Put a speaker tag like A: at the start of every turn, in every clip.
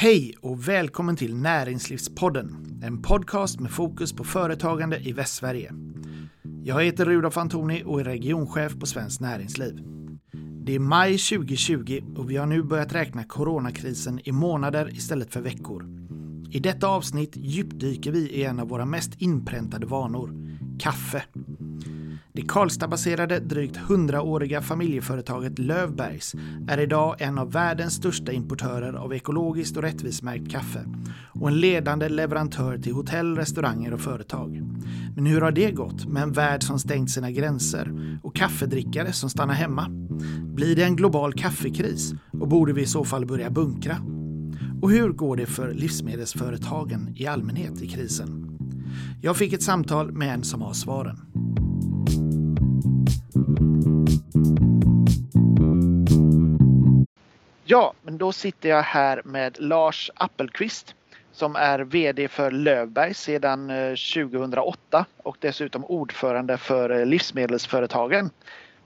A: Hej och välkommen till Näringslivspodden, en podcast med fokus på företagande i Västsverige. Jag heter Rudolf Antoni och är regionchef på Svenskt Näringsliv. Det är maj 2020 och vi har nu börjat räkna coronakrisen i månader istället för veckor. I detta avsnitt djupdyker vi i en av våra mest inpräntade vanor, kaffe. Det Karlstadbaserade drygt 100-åriga familjeföretaget Lövbergs är idag en av världens största importörer av ekologiskt och rättvismärkt kaffe och en ledande leverantör till hotell, restauranger och företag. Men hur har det gått med en värld som stängt sina gränser och kaffedrickare som stannar hemma? Blir det en global kaffekris och borde vi i så fall börja bunkra? Och hur går det för livsmedelsföretagen i allmänhet i krisen? Jag fick ett samtal med en som har svaren. Ja, men då sitter jag här med Lars Appelqvist som är VD för Lövberg sedan 2008 och dessutom ordförande för Livsmedelsföretagen.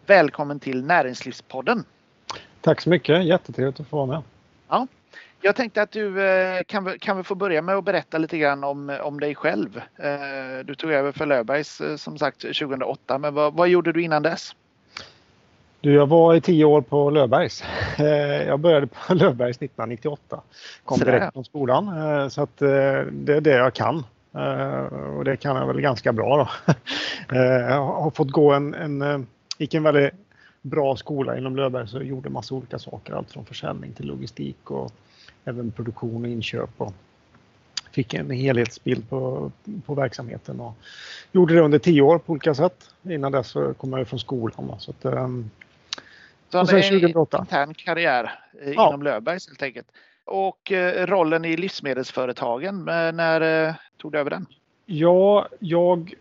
A: Välkommen till Näringslivspodden.
B: Tack så mycket, jättetrevligt att få vara med.
A: Ja, jag tänkte att du kan, kan vi få börja med att berätta lite grann om, om dig själv. Du tog över för Lövbergs som sagt 2008, men vad, vad gjorde du innan dess?
B: Du, jag var i tio år på Löfbergs. Jag började på Löfbergs 1998. Kom direkt från skolan så att det är det jag kan. Och det kan jag väl ganska bra då. Jag har fått gå en, en gick en väldigt bra skola inom Löfbergs och gjorde massa olika saker. Allt från försäljning till logistik och även produktion och inköp. Och fick en helhetsbild på, på verksamheten och gjorde det under tio år på olika sätt. Innan dess så kom jag från skolan. Så att,
A: så han är en intern karriär ja. inom Löfbergs helt enkelt. Och rollen i livsmedelsföretagen, när tog du över den?
B: Ja, jag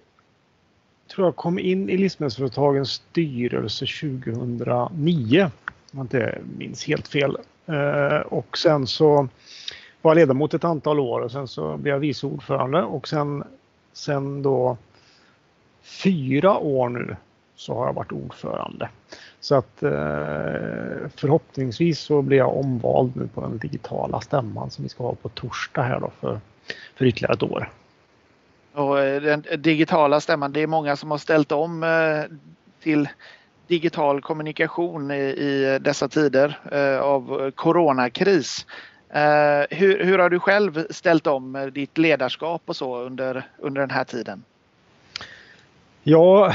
B: tror jag kom in i livsmedelsföretagens styrelse 2009. Om jag inte minns helt fel. Och sen så var jag ledamot ett antal år och sen så blev jag vice ordförande och sen, sen då fyra år nu så har jag varit ordförande. Så att eh, förhoppningsvis så blir jag omvald nu på den digitala stämman som vi ska ha på torsdag här då för, för ytterligare ett år.
A: Och eh, den digitala stämman, det är många som har ställt om eh, till digital kommunikation i dessa tider eh, av coronakris. Hur, hur har du själv ställt om ditt ledarskap och så under, under den här tiden?
B: Ja,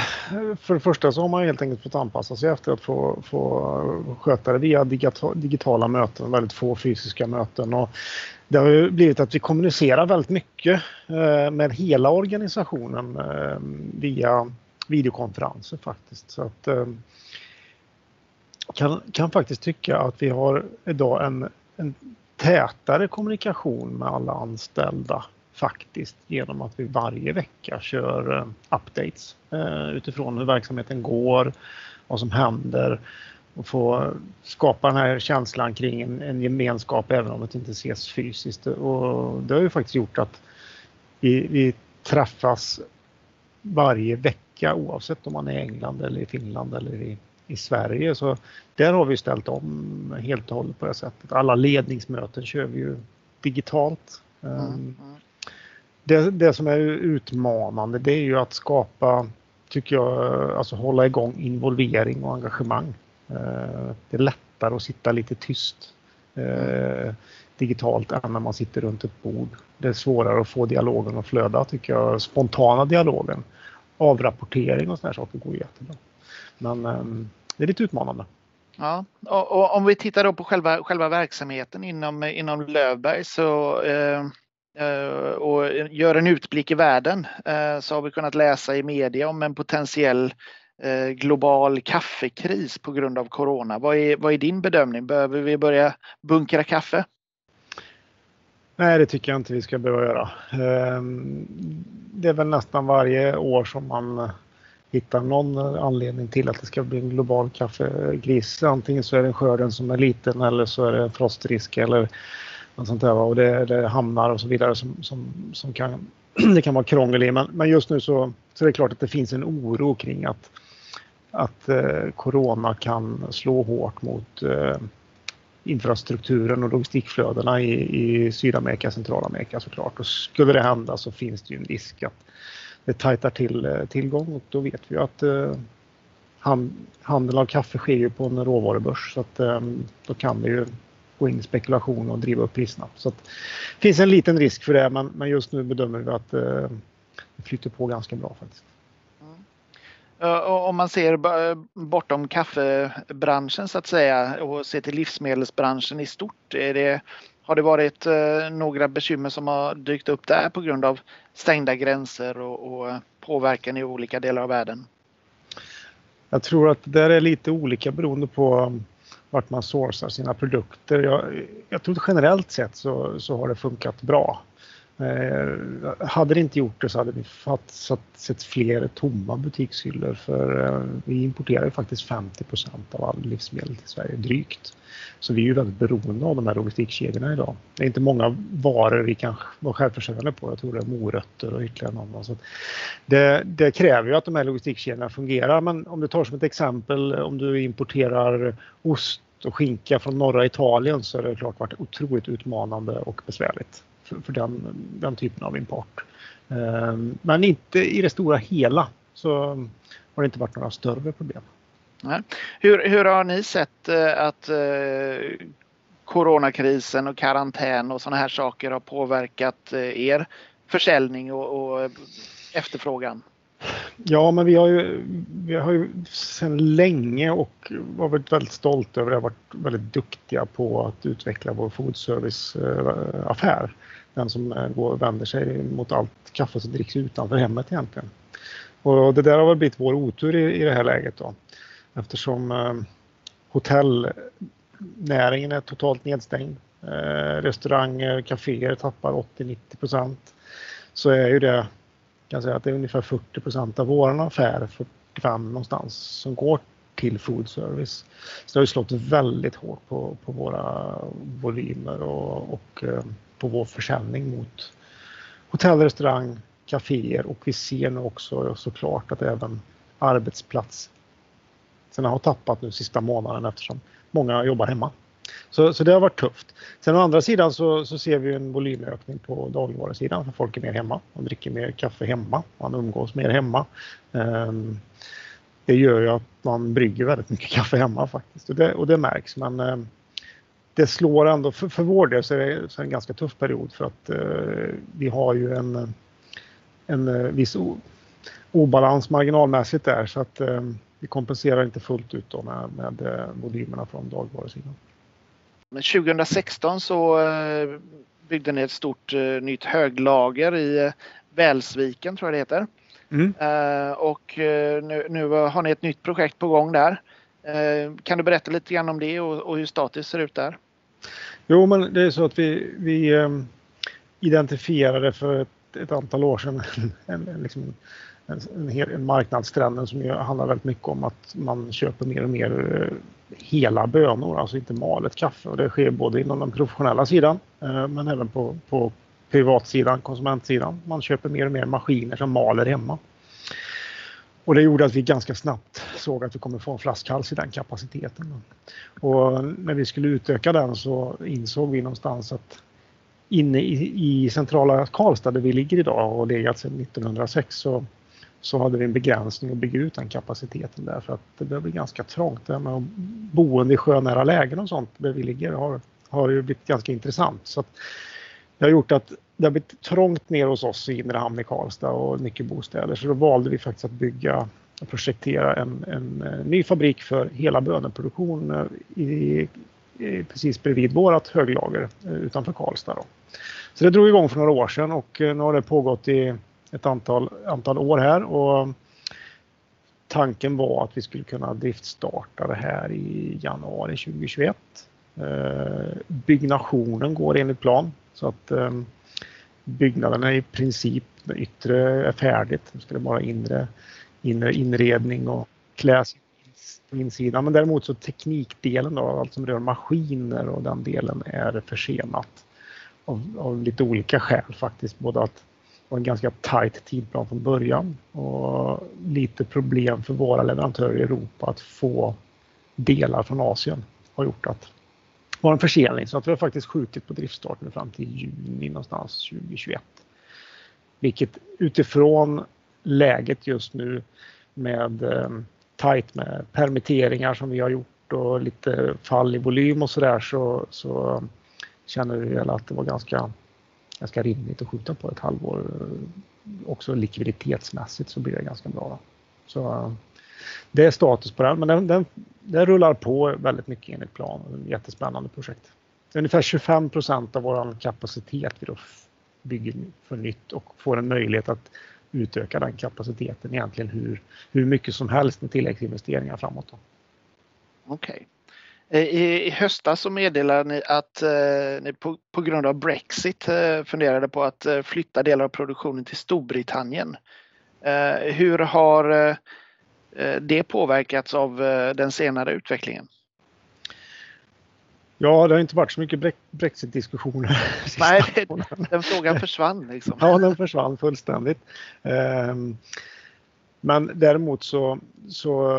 B: för det första så har man helt enkelt fått anpassa sig efter att få, få sköta det via digitala möten, väldigt få fysiska möten. Och det har ju blivit att vi kommunicerar väldigt mycket eh, med hela organisationen eh, via videokonferenser faktiskt. Så att, eh, kan, kan faktiskt tycka att vi har idag en, en tätare kommunikation med alla anställda faktiskt genom att vi varje vecka kör updates utifrån hur verksamheten går, vad som händer och få skapa den här känslan kring en, en gemenskap även om det inte ses fysiskt. Och det har ju faktiskt gjort att vi, vi träffas varje vecka oavsett om man är i England eller i Finland eller i, i Sverige. Så där har vi ställt om helt och hållet på det sättet. Alla ledningsmöten kör vi ju digitalt. Mm. Mm det, det som är utmanande det är ju att skapa, tycker jag, alltså hålla igång involvering och engagemang. Eh, det är lättare att sitta lite tyst eh, digitalt än när man sitter runt ett bord. Det är svårare att få dialogen att flöda tycker jag, spontana dialogen. Avrapportering och sådana saker går jättebra. Men ehm, det är lite utmanande.
A: Ja, och, och, om vi tittar då på själva, själva verksamheten inom, inom Löfberg så Eh, Eh, och gör en utblick i världen eh, så har vi kunnat läsa i media om en potentiell eh, global kaffekris på grund av corona. Vad är, vad är din bedömning? Behöver vi börja bunkra kaffe?
B: Nej, det tycker jag inte vi ska behöva göra. Ehm, det är väl nästan varje år som man hittar någon anledning till att det ska bli en global kaffekris. Antingen så är det skörden som är liten eller så är det frostrisk eller och sånt där, och det, det hamnar och så vidare som, som, som kan, det kan vara krångel i. Men, men just nu så, så är det klart att det finns en oro kring att, att eh, corona kan slå hårt mot eh, infrastrukturen och logistikflödena i, i Sydamerika Centralamerika såklart. Och skulle det hända så finns det ju en risk att det tajtar till eh, tillgång och då vet vi att eh, handeln av kaffe sker ju på en råvarubörs så att eh, då kan det ju gå in i spekulation och driva upp priserna. Så att, det finns en liten risk för det men, men just nu bedömer vi att det flyter på ganska bra faktiskt.
A: Om man ser bortom kaffebranschen så att säga och ser till livsmedelsbranschen i stort. Är det, har det varit eh, några bekymmer som har dykt upp där på grund av stängda gränser och, och påverkan i olika delar av världen?
B: Jag tror att det är lite olika beroende på vart man sourcar sina produkter. Jag, jag tror generellt sett så, så har det funkat bra. Eh, hade det inte gjort det så hade vi sett fler tomma butikshyllor för eh, vi importerar ju faktiskt 50% av all livsmedel till Sverige, drygt. Så vi är ju väldigt beroende av de här logistikkedjorna idag. Det är inte många varor vi kan vara självförsörjande på. Jag tror det är morötter och ytterligare någon. Så det, det kräver ju att de här logistikkedjorna fungerar. Men om du tar som ett exempel om du importerar ost och skinka från norra Italien så har det klart varit otroligt utmanande och besvärligt för, för den, den, typen av import. Ehm, men inte i det stora hela så har det inte varit några större problem.
A: Hur, hur har ni sett eh, att eh, coronakrisen och karantän och sådana här saker har påverkat eh, er försäljning och, och efterfrågan?
B: Ja, men vi har ju, vi har ju sedan länge och varit väldigt stolta över det, varit väldigt duktiga på att utveckla vår foodservice-affär. Den som eh, går, vänder sig mot allt kaffe som dricks utanför hemmet egentligen. Och det där har väl blivit vår otur i, i det här läget då. Eftersom eh, hotellnäringen är totalt nedstängd. Eh, restauranger, kaféer tappar 80-90 procent. Så är ju det kan säga att det är ungefär 40 procent av våran affär, 45 någonstans, som går till food service. Så det har ju slått väldigt hårt på, på våra volymer och, och eh, på vår försäljning mot hotell, restaurang, kaféer och vi ser nu också såklart att även arbetsplatserna har tappat nu sista månaden eftersom många jobbar hemma. Så, så det har varit tufft. Sen å andra sidan så, så ser vi en volymökning på dagligvarusidan för folk är mer hemma. Man dricker mer kaffe hemma, man umgås mer hemma. Um, det gör ju att man brygger väldigt mycket kaffe hemma faktiskt och det, och det märks. Men um, det slår ändå, för, för vår del så är det, så är det en ganska tuff period för att uh, vi har ju en, en uh, viss o, obalans marginalmässigt där så att um, vi kompenserar inte fullt ut då med, med uh, volymerna från dagligvarusidan.
A: Men 2016 så eh, byggde ni ett stort eh, nytt höglager i eh, Välsviken tror jag det heter. Mm. Och nu, nu, har ni ett nytt projekt på gång där. Kan du berätta lite grann om det och, och hur status ser ut där?
B: Jo, men det är så att vi, vi ehm, identifierade för ett, ett antal år sedan en, en, liksom en, en, en marknadstrend som handlar väldigt mycket om att man köper mer och mer eh, hela bönor, alltså inte malet kaffe. Och det sker både inom den professionella sidan eh, men även på, på privatsidan, konsumentsidan. Man köper mer och mer maskiner som maler hemma. Och det gjorde att vi ganska snabbt såg att vi kommer få en flaskhals i den kapaciteten. Och när vi skulle utöka den så insåg vi någonstans att inne i, i centrala Karlstad där vi ligger idag och legat sedan 1906 så så hade vi en begränsning att bygga ut den kapaciteten där för att det börjar bli ganska trångt. Det med boende i sjönära lägen och sånt där vi ligger har, har ju blivit ganska intressant. Så det har gjort att det har blivit trångt ner hos oss i inre hamn i Karlstad och mycket bostäder så då valde vi faktiskt att bygga och projektera en, en, en ny fabrik för hela böneproduktion eh, i, i, precis bredvid vårt höglager eh, utanför Karlstad. Då. Så det drog igång för några år sedan och nu har det pågått i ett antal, antal år här och tanken var att vi skulle kunna driftstarta det här i januari 2021. Byggnationen går enligt plan så att byggnaderna byggnaden är i princip, det yttre är färdigt. Nu ska det bara inre, inre inredning och kläs på insidan. Men däremot så teknikdelen då, allt som rör maskiner och den delen är försenat av, av lite olika skäl faktiskt. Både att det var en ganska tajt tidplan från början och lite problem för våra leverantörer i Europa att få delar från Asien har gjort att var en försening så att vi har faktiskt skjutit på driftstarten fram till juni någonstans 2021. Vilket utifrån läget just nu med eh, tajt med permitteringar som vi har gjort och lite fall i volym och sådär så, så känner vi väl att det var ganska, ganska rimligt att skjuta på ett halvår. Också likviditetsmässigt så blir det ganska bra. Så det är status på den, men den, den, den rullar på väldigt mycket enligt plan. Ett jättespännande projekt. Ungefär 25 procent av vår kapacitet vi då bygger för nytt och får en möjlighet att utöka den kapaciteten egentligen hur, hur mycket som helst med tilläggsinvesteringar framåt.
A: Okej. Okay. I, I höstas så meddelade ni att eh, ni på, på, grund av Brexit eh, funderade på att eh, flytta delar av produktionen till Storbritannien. Eh, hur har eh, det påverkats av den senare utvecklingen?
B: Ja, det har inte varit så mycket Brexit-diskussioner.
A: Nej, den frågan försvann. Liksom.
B: Ja, den försvann fullständigt. Ehm, men däremot så, så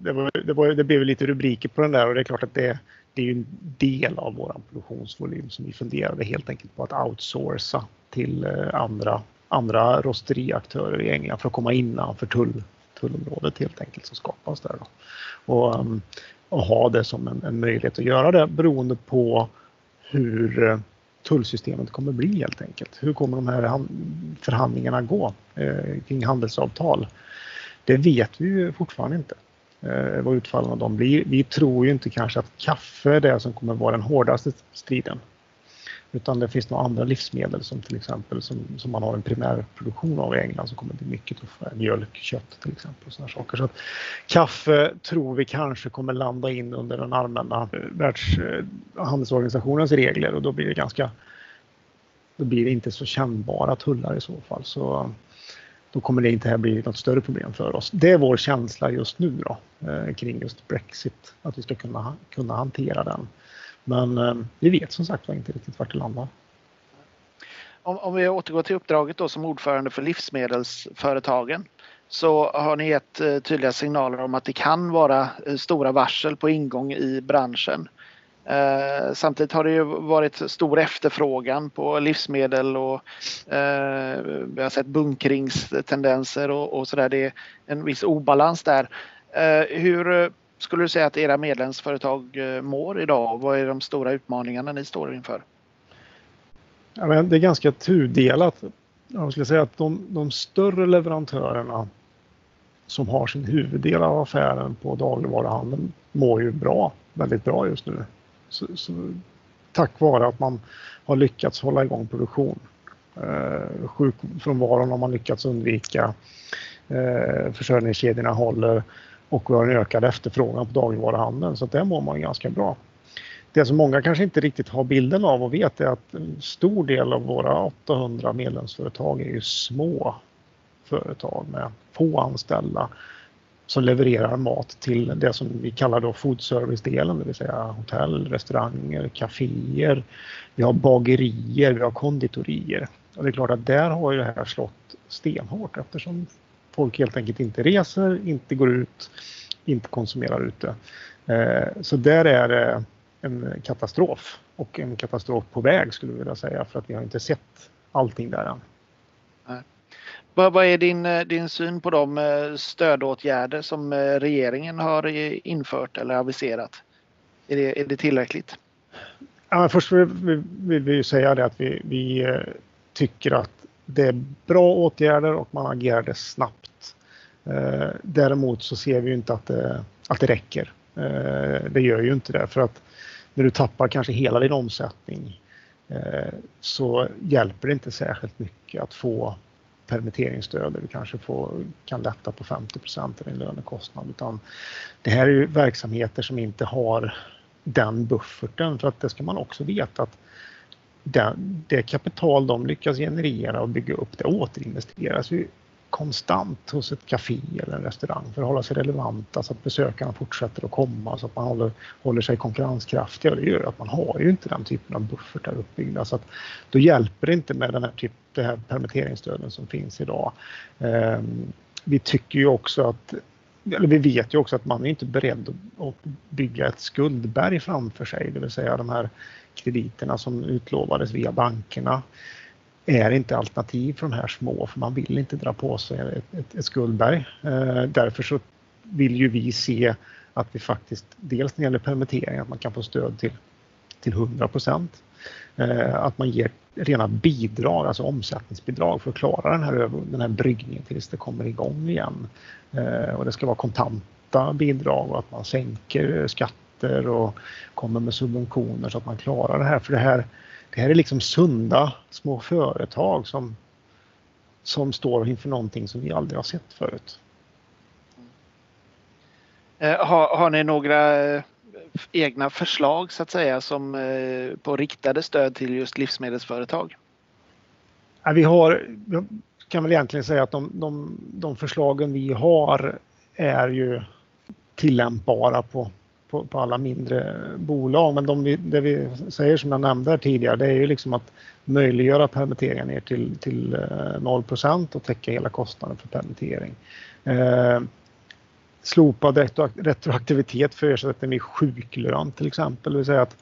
B: det, var, det, var, det blev lite rubriker på den där och det är klart att det, det är en del av vår produktionsvolym som vi funderade helt enkelt på att outsourca till eh, andra, andra rosteriaktörer i England för att komma innanför tull, tullområdet helt enkelt som skapas där. Då. Och, um, och ha det som en, en möjlighet att göra det beroende på hur eh, tullsystemet kommer bli helt enkelt. Hur kommer de här förhandlingarna gå eh, kring handelsavtal? Det vet vi ju fortfarande inte eh, vad utfallen av dem blir. Vi tror ju inte kanske att kaffe är det som kommer vara den hårdaste striden. Utan det finns några andra livsmedel som till exempel som, som man har en primärproduktion av i England som kommer bli mycket tuffare. Mjölk, kött till exempel. Och såna saker. Så att, kaffe tror vi kanske kommer landa in under den allmänna eh, världshandelsorganisationens eh, regler och då blir det ganska då blir det inte så kännbara tullar i så fall. Så då kommer det inte här bli något större problem för oss. Det är vår känsla just nu då, eh, kring just Brexit, att vi ska kunna, kunna hantera den. Men eh, vi vet som sagt inte riktigt vart det landar.
A: Om, om vi återgår till uppdraget då som ordförande för livsmedelsföretagen så har ni gett eh, tydliga signaler om att det kan vara eh, stora varsel på ingång i branschen. Eh, samtidigt har det ju varit stor efterfrågan på livsmedel och eh, vi har sett bunkringstendenser och, och sådär. Det är en viss obalans där. Eh, hur skulle du säga att era medlemsföretag eh, mår idag? Vad är de stora utmaningarna ni står inför?
B: Ja, men det är ganska tudelat. Jag skulle säga att de, de större leverantörerna som har sin huvuddel av affären på dagligvaruhandeln mår ju bra, väldigt bra just nu. Så, så, tack vare att man har lyckats hålla igång produktion. Eh, sjukfrånvaron har man lyckats undvika. Eh, försörjningskedjorna håller och vi har en ökad efterfrågan på dagligvaruhandeln så att där mår man ganska bra. Det som många kanske inte riktigt har bilden av och vet är att en stor del av våra 800 medlemsföretag är ju små företag med få anställda som levererar mat till det som vi kallar då food service-delen, det vill säga hotell, restauranger, kaféer. Vi har bagerier, vi har konditorier. Och det är klart att där har ju det här slått stenhårt eftersom folk helt enkelt inte reser, inte går ut, inte konsumerar ute. Eh, så där är det en katastrof och en katastrof på väg skulle jag vilja säga för att vi har inte sett allting där än.
A: Vad, är din, eh, din syn på de eh, stödåtgärder som regeringen har infört eller aviserat? Är det, är det tillräckligt?
B: Ja, först vill, vill vi säga det att vi, vi tycker att det är bra åtgärder och man agerade snabbt. Eh, däremot så ser vi inte att det, att det räcker. Eh, det gör ju inte det för att när du tappar kanske hela din omsättning eh, så hjälper det inte särskilt mycket att få permitteringsstöd där du kanske får, kan lätta på 50% av din lönekostnad. Utan det här är ju verksamheter som inte har den bufferten för att det ska man också veta att det, det kapital de lyckas generera och bygga upp det återinvesteras ju konstant hos ett café eller en restaurang för att hålla sig relevanta så alltså att besökarna fortsätter att komma så att man håller, håller sig konkurrenskraftiga. Det gör att man har ju inte den typen av buffertar uppbyggda så att då hjälper det inte med den här, typ, här permitteringsstöden som finns idag. Ehm, vi tycker ju också att eller vi vet ju också att man är inte beredd att bygga ett skuldberg framför sig, det vill säga de här krediterna som utlovades via bankerna är inte alternativ för de här små för man vill inte dra på sig ett, ett, ett skuldberg. Eh, därför så vill ju vi se att vi faktiskt, dels när det gäller permittering, att man kan få stöd till, till 100 procent. Eh, att man ger rena bidrag, alltså omsättningsbidrag för att klara den här, den här bryggningen tills det kommer igång igen. Eh, och det ska vara kontanta bidrag och att man sänker skatter och kommer med subventioner så att man klarar det här. För det här, det här är liksom sunda små företag som, som står inför någonting som vi aldrig har sett förut.
A: Eh, har, har ni några egna förslag så att säga som eh, på riktade stöd till just livsmedelsföretag?
B: Ja, vi har, jag kan väl egentligen säga att de, de, de förslagen vi har är ju tillämpbara på, på, på, alla mindre bolag. Men de, det vi säger som jag nämnde tidigare det är ju liksom att möjliggöra permitteringar ner till, till eh, 0% och täcka hela kostnaden för permittering. Eh, slopad retroaktivitet för ersättning med sjuklön till exempel, det vill säga att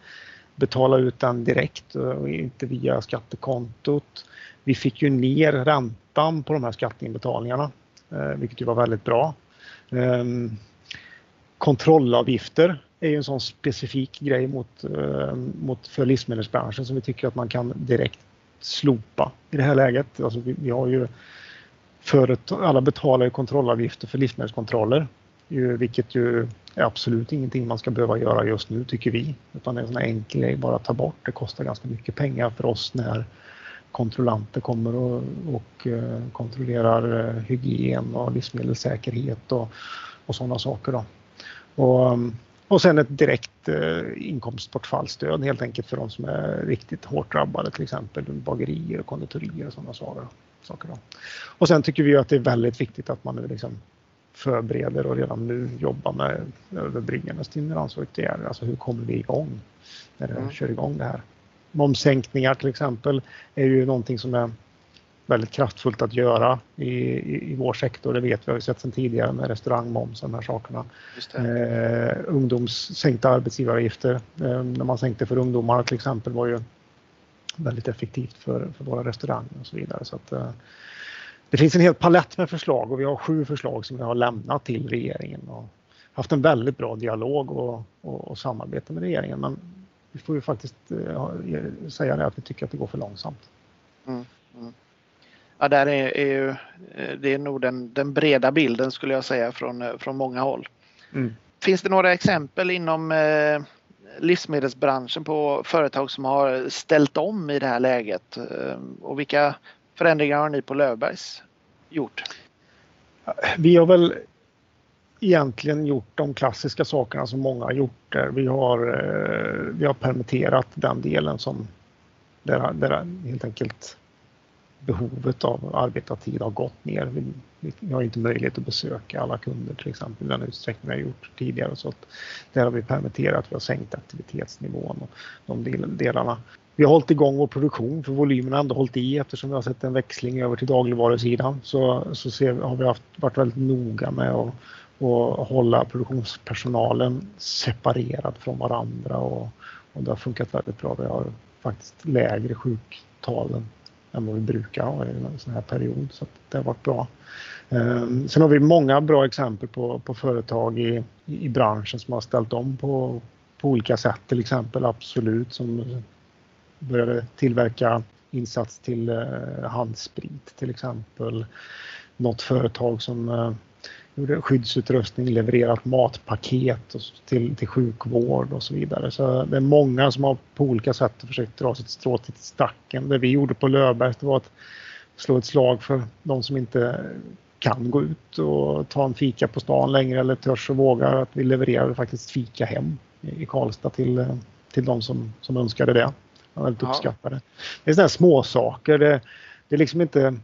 B: betala ut den direkt och inte via skattekontot. Vi fick ju ner räntan på de här skatteinbetalningarna, eh, vilket ju var väldigt bra. Ehm, kontrollavgifter är ju en sån specifik grej mot, ehm, mot för livsmedelsbranschen som vi tycker att man kan direkt slopa i det här läget. Alltså vi, vi har ju företag, alla betalar ju kontrollavgifter för livsmedelskontroller vilket ju är absolut ingenting man ska behöva göra just nu tycker vi. Utan det är en sån enkel grej bara att ta bort. Det kostar ganska mycket pengar för oss när kontrollanter kommer och, och eh, kontrollerar eh, hygien och livsmedelssäkerhet och, och sådana saker. Då. Och, eh, och sen ett direkt inkomstbortfallsstöd helt enkelt för de som är riktigt hårt drabbade, till exempel bagerier och konditorier och sådana saker. Då. Och sen tycker vi att det är väldigt viktigt att man nu liksom förbereder och redan nu jobbar med överbryggande stimulansåtgärder. Alltså hur kommer vi igång när det mm. kör igång det här? Momssänkningar till exempel är ju någonting som är väldigt kraftfullt att göra i, i, i vår sektor. Det vet vi, har ju sett sedan tidigare med restaurangmoms och de här sakerna. Eh, ungdoms sänkta arbetsgivaravgifter eh, när man sänkte för ungdomar till exempel var ju väldigt effektivt för, för våra restauranger och så vidare. Så att, eh, det finns en hel palett med förslag och vi har sju förslag som vi har lämnat till regeringen och haft en väldigt bra dialog och, och, och samarbete med regeringen. Men vi får ju faktiskt eh, säga det att vi tycker att det går för långsamt. Mm,
A: mm. Ja, där är, är ju, eh, det är nog den, den, breda bilden skulle jag säga från, eh, från många håll. Mm. Finns det några exempel inom eh, livsmedelsbranschen på företag som har ställt om i det här läget? Och vilka förändringar har ni på Löfbergs gjort?
B: Vi har väl egentligen gjort de klassiska sakerna som många har gjort där. Vi har, eh, vi har permitterat den delen som där, där helt enkelt behovet av arbetartid har gått ner. Vi, vi, har inte möjlighet att besöka alla kunder till exempel i den utsträckning vi har gjort tidigare. Så att där har vi permitterat, vi har sänkt aktivitetsnivån och de delarna vi har hållit igång vår produktion för volymen har ändå hållit i eftersom vi har sett en växling över till dagligvarusidan så, så ser, har vi haft, varit väldigt noga med att och hålla produktionspersonalen separerad från varandra och, och det har funkat väldigt bra. Vi har faktiskt lägre sjuktalen än vad vi brukar ha i en sån här period så det har varit bra. Um, sen har vi många bra exempel på, på företag i, i branschen som har ställt om på, på olika sätt, till exempel Absolut som började tillverka insats till eh, handsprit till exempel. Något företag som eh, gjorde skyddsutrustning, levererat matpaket till, till sjukvård och så vidare. Så det är många som har på olika sätt försökt dra sitt strå till stacken. Det vi gjorde på Löfbergs var att slå ett slag för de som inte kan gå ut och ta en fika på stan längre eller törs och vågar. Att vi levererade faktiskt fika hem i Karlstad till, eh, till de som, som önskade det. Jag väldigt ja. uppskattade. Det är sådana små saker. Det, det är liksom inte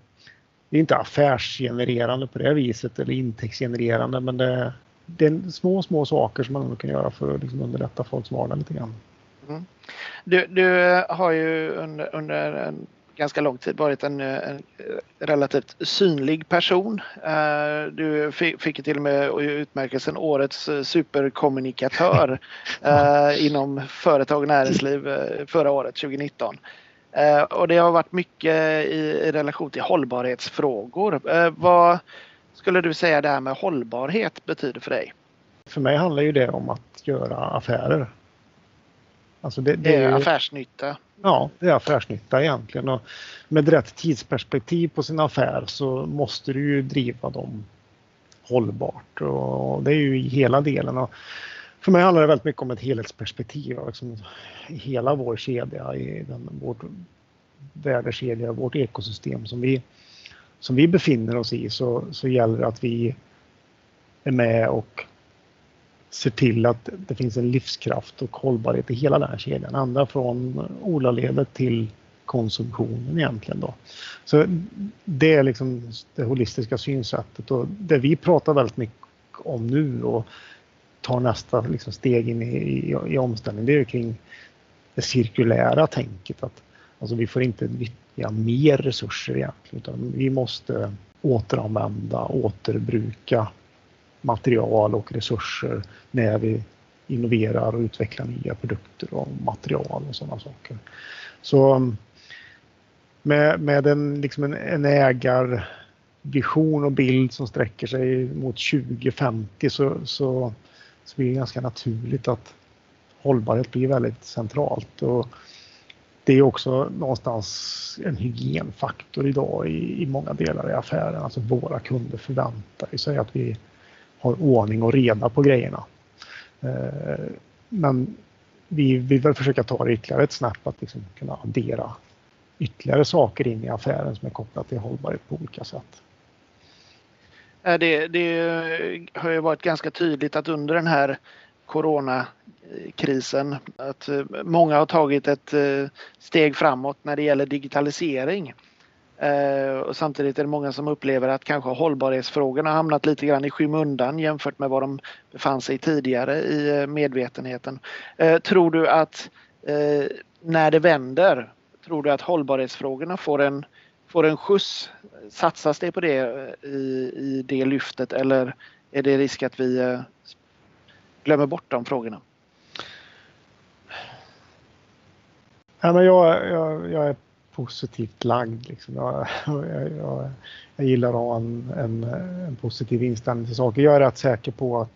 B: det är inte affärsgenererande på det viset eller intäktsgenererande men det, det är små, små saker som man kan göra för att liksom underlätta folks vardag lite grann. Mm.
A: Du, du, har ju under, under, en ganska lång tid varit en, en relativt synlig person. Eh, du fick till och med utmärkelsen Årets superkommunikatör inom företag och näringsliv förra året, 2019. Och det har varit mycket i relation till hållbarhetsfrågor. Vad skulle du säga det här med hållbarhet betyder för dig?
B: För mig handlar ju det om att göra affärer.
A: Alltså det, det, är affärsnytta.
B: Ja, det är affärsnytta egentligen. Och med rätt tidsperspektiv på sin affär så måste du ju driva dem hållbart. Och det är ju hela delen. Och för mig handlar det väldigt mycket om ett helhetsperspektiv. Liksom hela vår kedja, i den, vårt värdekedja, vårt ekosystem som vi, som vi befinner oss i så, så gäller det att vi är med och ser till att det finns en livskraft och hållbarhet i hela den här kedjan. Ända från odlarledet till konsumtionen egentligen. Då. Så det är liksom det holistiska synsättet och det vi pratar väldigt mycket om nu och tar nästa liksom steg in i, i, i omställningen, det är kring det cirkulära tänket. Att, alltså vi får inte nyttja mer resurser egentligen utan vi måste återanvända, återbruka material och resurser när vi innoverar och utvecklar nya produkter och material och sådana saker. Så mm, med, med en, liksom en, en ägarvision och bild som sträcker sig mot 2050 så, så, så blir det ganska naturligt att hållbarhet blir väldigt centralt. Och det är också någonstans en hygienfaktor idag i, i många delar i affären. Alltså våra kunder förväntar sig att vi har ordning och reda på grejerna. Eh, men vi vill försöka ta det ytterligare ett snäpp att liksom kunna addera ytterligare saker in i affären som är kopplat till hållbarhet på olika sätt.
A: Det, det har ju varit ganska tydligt att under den här coronakrisen att eh, många har tagit ett eh, steg framåt när det gäller digitalisering. Eh, och samtidigt är det många som upplever att kanske hållbarhetsfrågorna har hamnat lite grann i skymundan jämfört med var de befann sig tidigare i eh, medvetenheten. Eh, tror du att eh, när det vänder, tror du att hållbarhetsfrågorna får en, får en skjuts? Satsas det på det eh, i, i det lyftet eller är det risk att vi glömmer bort de frågorna?
B: Ja, men jag, jag, jag är positivt lagd. Liksom. Jag, jag, jag, jag, gillar att ha en, en, en, positiv inställning till saker. Jag är rätt säker på att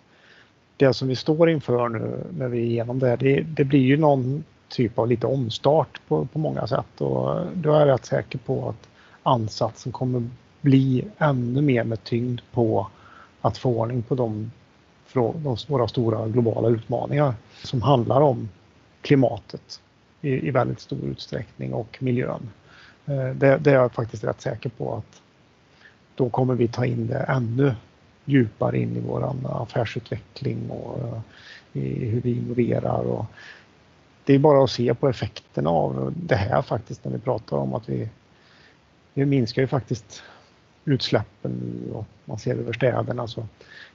B: det som vi står inför nu när vi är igenom det, det, det blir ju någon typ av lite omstart på, på många sätt och då är jag rätt säker på att ansatsen kommer bli ännu mer med tyngd på att få ordning på de, de våra stora globala utmaningar som handlar om klimatet, i, i väldigt stor utsträckning och miljön. Eh, det, det, är jag faktiskt rätt säker på att då kommer vi ta in det ännu djupare in i vår affärsutveckling och eh, i hur vi innoverar. Och det är bara att se på effekterna av det här faktiskt när vi pratar om att vi, vi minskar ju faktiskt utsläppen nu och man ser över städerna så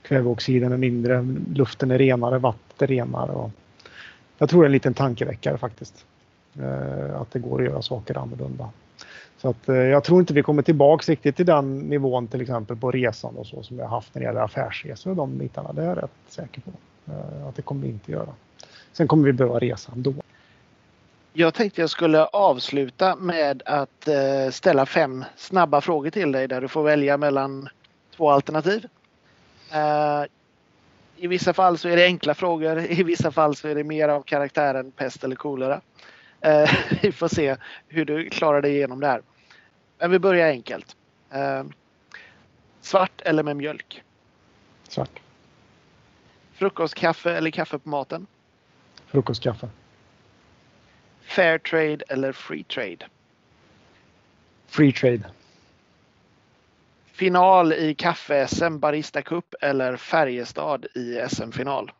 B: kväveoxiden är mindre, luften är renare, vattnet är renare. Och jag tror det är en liten tankeväckare faktiskt. Eh, att det går att göra saker annorlunda. Så att, eh, jag tror inte vi kommer tillbaks riktigt till den nivån till exempel på resan och så som vi har haft när det gäller affärsresor och de bitarna. Det är jag rätt säker på eh, att det kommer vi inte göra. Sen kommer vi behöva resa ändå.
A: Jag tänkte jag skulle avsluta med att ställa fem snabba frågor till dig där du får välja mellan två alternativ. I vissa fall så är det enkla frågor, i vissa fall så är det mer av karaktären pest eller kolera. Eh, vi får se hur du klarar dig igenom det här. Men vi börjar enkelt. Eh, svart eller med mjölk?
B: Svart.
A: Frukostkaffe eller kaffe på maten?
B: Frukostkaffe.
A: Fair trade eller free trade?
B: Free trade.
A: Final i kaffe-SM Barista Cup eller Färjestad i SM-final?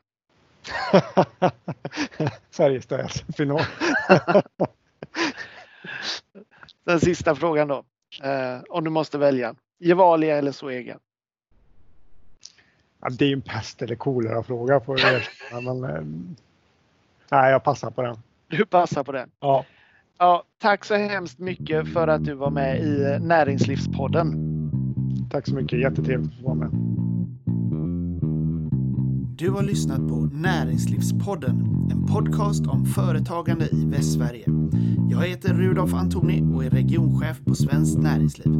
B: Färjestad final.
A: Den sista frågan då. Eh, om du måste välja. Gevalia eller Zoega?
B: Ja, det är en pest eller kolera fråga. På det. Men, eh, nej, jag passar på den.
A: Du passar på den?
B: Ja.
A: Ja, tack så hemskt mycket för att du var med i Näringslivspodden.
B: Tack så mycket, jättetrevligt att få vara med.
A: Du har lyssnat på Näringslivspodden, en podcast om företagande i Västsverige. Jag heter Rudolf Antoni och är regionchef på Svenskt Näringsliv.